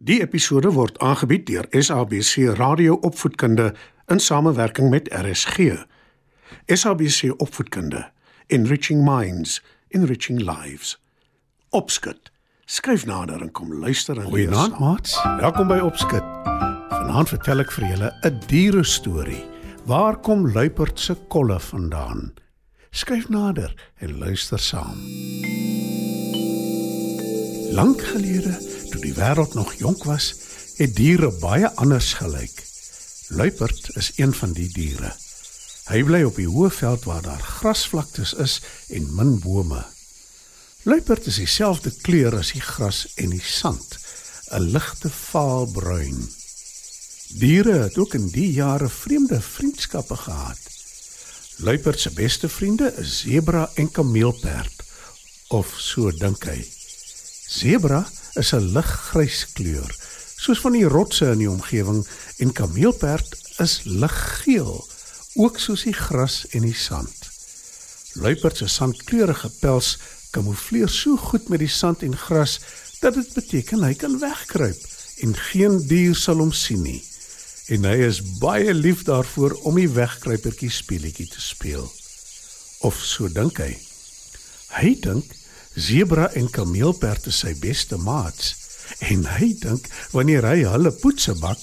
Die episode word aangebied deur SABC Radio Opvoedkunde in samewerking met RSG. SABC Opvoedkunde, Enriching Minds, Enriching Lives. Opskud. Skryf nader en kom luister en leer Goeienaand, maats. Welkom by Opskit. Vanaand vertel ek vir julle 'n diere storie. Waar kom luiperd se kolle vandaan? Skryf nader en luister saam. Lank gelede, toe die wêreld nog jonk was, het diere baie anders gelyk. Luiperd is een van die diere. Hy bly op die hoë veld waar daar grasvlaktes is en min bome. Luiperd is dieselfde kleur as die gras en die sand, 'n ligte vaalbruin. Diere het ook in die jare vreemde vriendskappe gehad. Luiperd se beste vriende is sebra en kameelperd, of so dink hy. Sebra is 'n liggrys kleur, soos van die rotse in die omgewing en kameelperd is liggeel, ook soos die gras en die sand. Luiperd se sandkleurige pels kamoufleer so goed met die sand en gras dat dit beteken hy kan wegkruip en geen dier sal hom sien nie. En hy is baie lief daarvoor om die wegkruipertjie speletjie te speel. Of so dink hy. Hy dink sebra en kameelperd is sy beste maats en hy dink wanneer hy hulle poetse bak,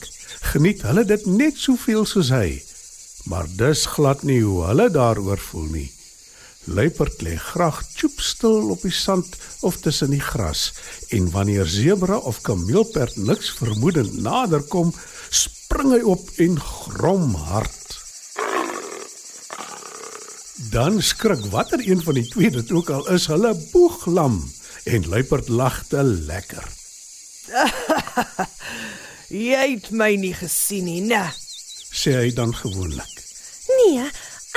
geniet hulle dit net soveel soos hy. Maar dis glad nie hoe hulle daaroor voel nie. Luiperd lê graag choopstil op die sand of tussen die gras en wanneer sebra of kameelperd niks vermoedend naderkom, spring hy op en grom hard. Dan skrik watter een van die twee dit ook al is, hulle boeglam en luiperd lag te lekker. Jy het my nie gesien nie, né? Sê hy dan gewoonlik. Nee,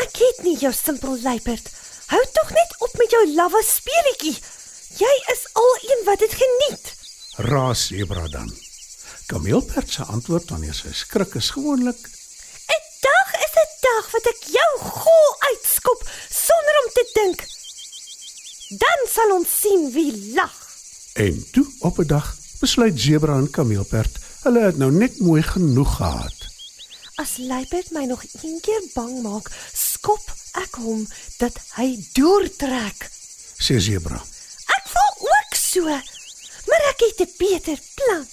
ek het nie jou simpel luiperd. Hou tog net op met jou lawwe speletjie. Jy is al een wat dit geniet. Raas sebra dan. Kameelperd se antwoord wanneer sy skrik is gewoonlik 'n Dag is 'n dag wat ek jou gol uitskop sonder om te dink. Dan sal ons sien wie lag. En toe op 'n dag besluit Zebra en Kameelperd, hulle het nou net mooi genoeg gehad. As luiperd my nog een keer bang maak, skop ek hom dat hy deurtrek. Sê Zebra. Ek voel ook so. Maar ek het 'n beter plan.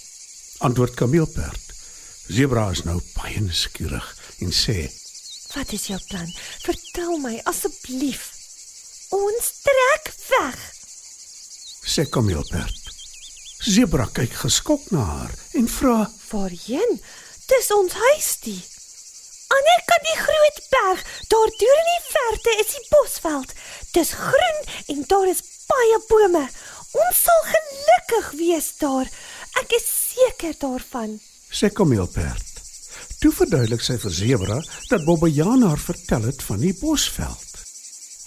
Antwoord Kameelperd. Zebra is nou baie nuuskierig en sê: Wat is jou plan? Vertel my asseblief. Ons trek weg. sê Kameelperd. Zebra kyk geskok na haar en vra: Waarheen? Dis ons huisdie. Ander kan die groot berg, daar deur in die verte is die bosveld. Dis groen en daar is baie bome. Ons sal gelukkig wees daar. Ek is seker daarvan. sê Kameelperd. Toe verduidelik sy vir Zebra dat Bobbejaan haar vertel het van die bosveld.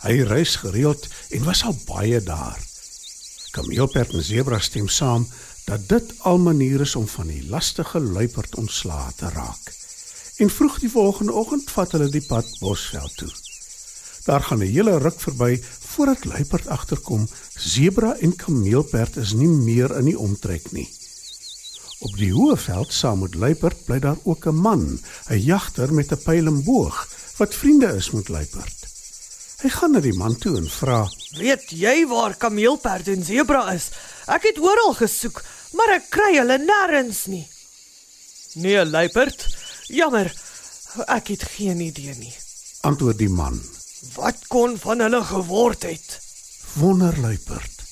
Hy reis gereeld en was al baie daar. Kameelperd en Zebra stem saam dat dit al maniere is om van die lastige luiperd ontslae te raak. En vroeg die volgende oggend vat hulle die pad bosveld toe. Daar gaan 'n hele ruk verby voordat luiperd agterkom Zebra en Kameelperd is nie meer in die omtrek nie. Op die hoë veld saam met luiperd bly daar ook 'n man, 'n jagter met 'n pyl en boog wat vriende is met luiperd. Hy gaan na die man toe en vra: Weet jy waar kameelperd en sebra is? Ek het oral gesoek, maar ek kry hulle nêrens nie. Nee, luiperd. Jammer. Ek het geen idee nie. Antwoord die man: Wat kon van hulle geword het? Wonder luiperd.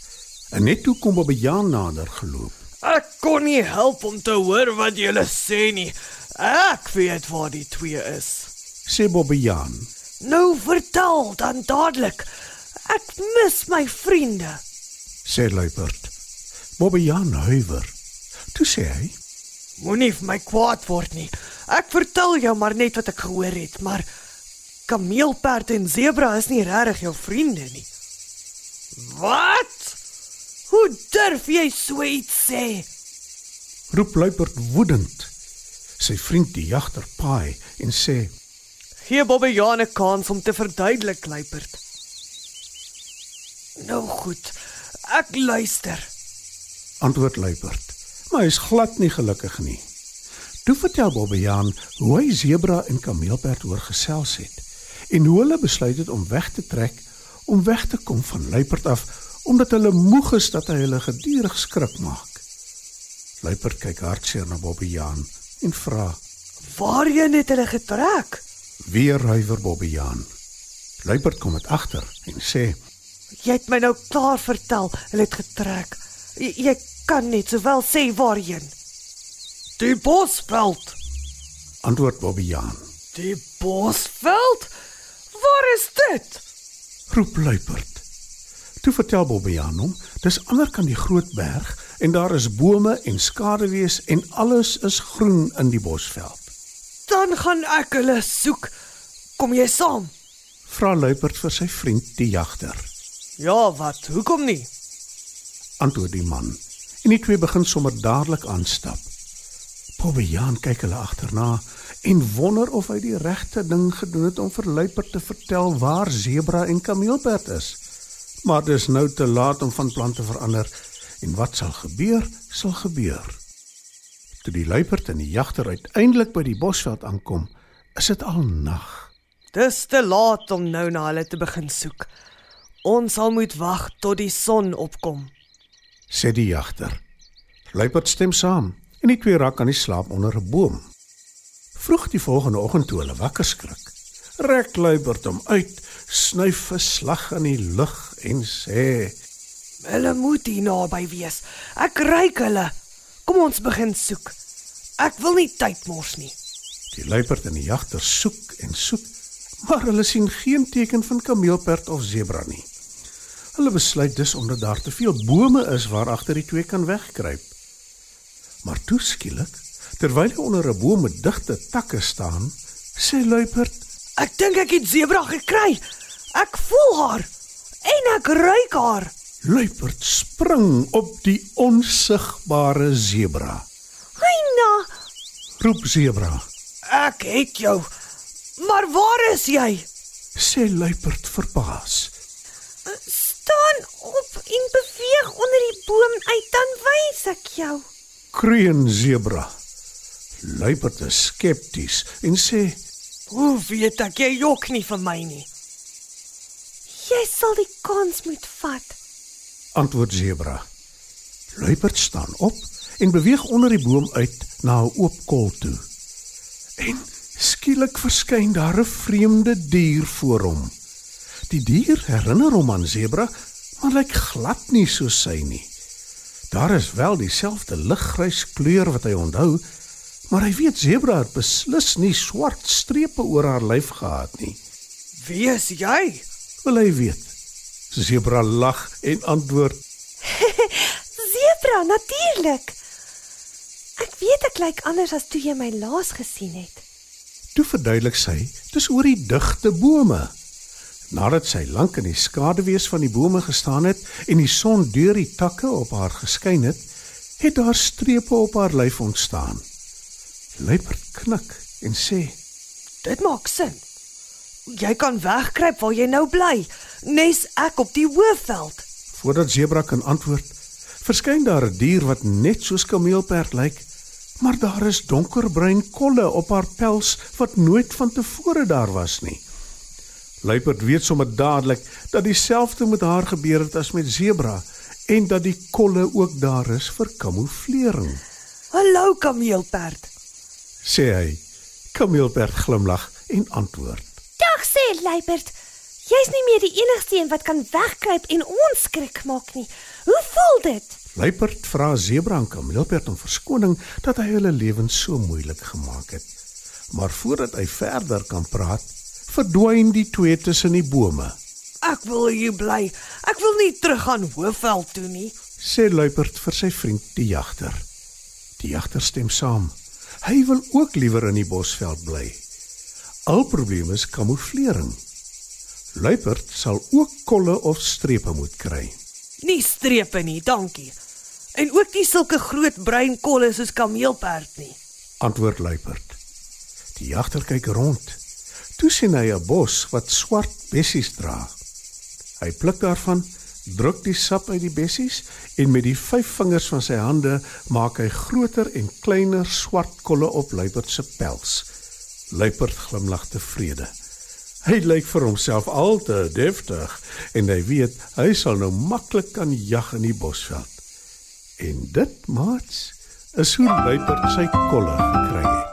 En net toe kom 'n bejaan nader geloop. Ek kon nie help om te hoor wat julle sê nie. Ek weet waar die twee is. Sê Bobbejaan: Nou vertel dan dadelik. Ek mis my vriende. sê luiperd. Bobbejaan huiwer. Toe sê hy: Moenie vir my kwaad word nie. Ek vertel jou maar net wat ek gehoor het, maar kameelperd en sebra is nie regtig jou vriende nie. Wat? Hoe durf jy so iets sê? roep luiperd woedend. Sy vriend die jagter paai en sê: Gee Bobbejaan 'n kans om te verduidelik, luiperd. Nou goed. Ek luister. antwoord luiperd. maar hy's glad nie gelukkig nie. Toe vertel Bobbejaan hoe hy Zebra en Kameelperd oorgesels het en hoe hulle besluit het om weg te trek om weg te kom van Luiperd af omdat hulle moeg is dat hy hulle gedurig skrik maak. Luiperd kyk hartseer na Bobbejaan en vra: Waarheen het hulle getrek? "Weer huiwer Bobbejaan." Luiperd kom dit agter en sê: Jy het my nou klaar vertel, hulle het getrek. Jy, jy kan net sowel sê waarheen. Die bosveld. "Antwoord Bobbejaan." Die bosveld? Waar is dit? roep Luiperd. Toe vertel Bobbejaan hom, dis ander kan die groot berg en daar is bome en skaduwees en alles is groen in die bosveld. Dan gaan ek hulle soek. Kom jy saam? Vra Luiperd vir sy vriend die jagter. Ja, wat? Hoekom nie? Antwoord die man. En die twee begin sommer dadelik aanstap. Bobbejaan kyk hulle agterna en wonder of hy die regte ding gedoen het om vir Luiperd te vertel waar Zebra en Kameelperd is. Maar dis nou te laat om van plan te verander en wat sal gebeur, sal gebeur. Toe die luiperd en die jagter uiteindelik by die bosveld aankom, is dit al nag. Dis te laat om nou na hulle te begin soek. Ons sal moet wag tot die son opkom. Sê die jagter. Luiperd stem saam en die twee raak aan die slaap onder 'n boom. Vroeg die volgende oggend toe hulle wakker skrik, rek luiperd hom uit, snuif 'n slag in die lug en sê: Hulle moet hier naby wees. Ek ruik hulle. Kom ons begin soek. Ek wil nie tyd mors nie. Die luiperd en die jagter soek en soek, maar hulle sien geen teken van kameelperd of sebra nie. Hulle besluit dus omdat daar te veel bome is waar agter die twee kan wegkruip. Maar toe skielik, terwyl hy onder 'n boom met digte takke staan, sê luiperd: Ek dink ek het sebra gekry. Ek voel haar en ek ruik haar. Luiperd spring op die onsigbare sebra. Hyna, Roep sebra, Ek het jou. Maar waar is jy? sê luiperd verbaas. staan op en beweeg onder die boom uit, dan wys ek jou. Kreun sebra. Luiperd is skepties en sê: Hoe weet ek jy jok nie vir my nie? Jy sal die kans moet vat. Antwoord sebra. Luiperd staan op en beweeg onder die boom uit na 'n oop kol toe. En skielik verskyn daar 'n vreemde dier voor hom. Die dier herinner hom aan sebra, maar lyk glad nie soos sy nie. Daar is wel dieselfde liggrys kleur wat hy onthou, maar hy weet sebra het beslis nie swart strepe oor haar lyf gehad nie. Wie is jy? Wil hy weet? Sebra lag en antwoord: Zebra, natuurlik. Ek weet ek lyk anders as toe jy my laas gesien het. Toe verduidelik sy, dis oor die digte bome. Nadat sy lank in die skaduwees van die bome gestaan het en die son deur die takke op haar geskyn het, het daar strepe op haar lyf ontstaan. Luiperd knik en sê: Dit maak sin. Jy kan wegkruip waar jy nou bly. Nes ek op die hoofveld. Voordat Zebra kan antwoord, verskyn daar 'n dier wat net soos kameelperd lyk, maar daar is donkerbruin kolle op haar pels wat nooit van tevore daar was nie. Luiperd weet sommer dadelik dat dieselfde met haar gebeur het as met Zebra en dat die kolle ook daar is vir kamouflering, Hallo kameelperd. sê hy. Kameelperd glimlag en antwoord: sê Luiperd. Jy's nie meer die enigste een wat kan wegkruip en ons skrik maak nie. Hoe voel dit? Luiperd vra Zebra en Kameelperd om verskoning dat hy hulle lewens so moeilik gemaak het. Maar voordat hy verder kan praat, verdwyn die twee tussen die bome. Ek wil hier bly. Ek wil nie terug gaan hoofveld toe nie. Sê Luiperd vir sy vriend die jagter. Die jagter stem saam. Hy wil ook liewer in die bosveld bly. Al probleem is kamouflering. Luiperd sal ook kolle of strepe moet kry. Nie strepe nie, dankie. En ook nie sulke groot bruin kolle soos kameelperd nie. Antwoord Luiperd. Die jagter kyk rond. Toe sien hy 'n bos wat swart bessies dra. Hy pluk daarvan, druk die sap uit die bessies en met die vyf vingers van sy hande maak hy groter en kleiner swart kolle op luiperd se pels. Luiperd glimlag tevrede. Hy lyk vir homself al te deftig en hy weet hy sal nou maklik kan jag in die bosveld. En dit, maats, is hoe luiperd sy kolle gekry het.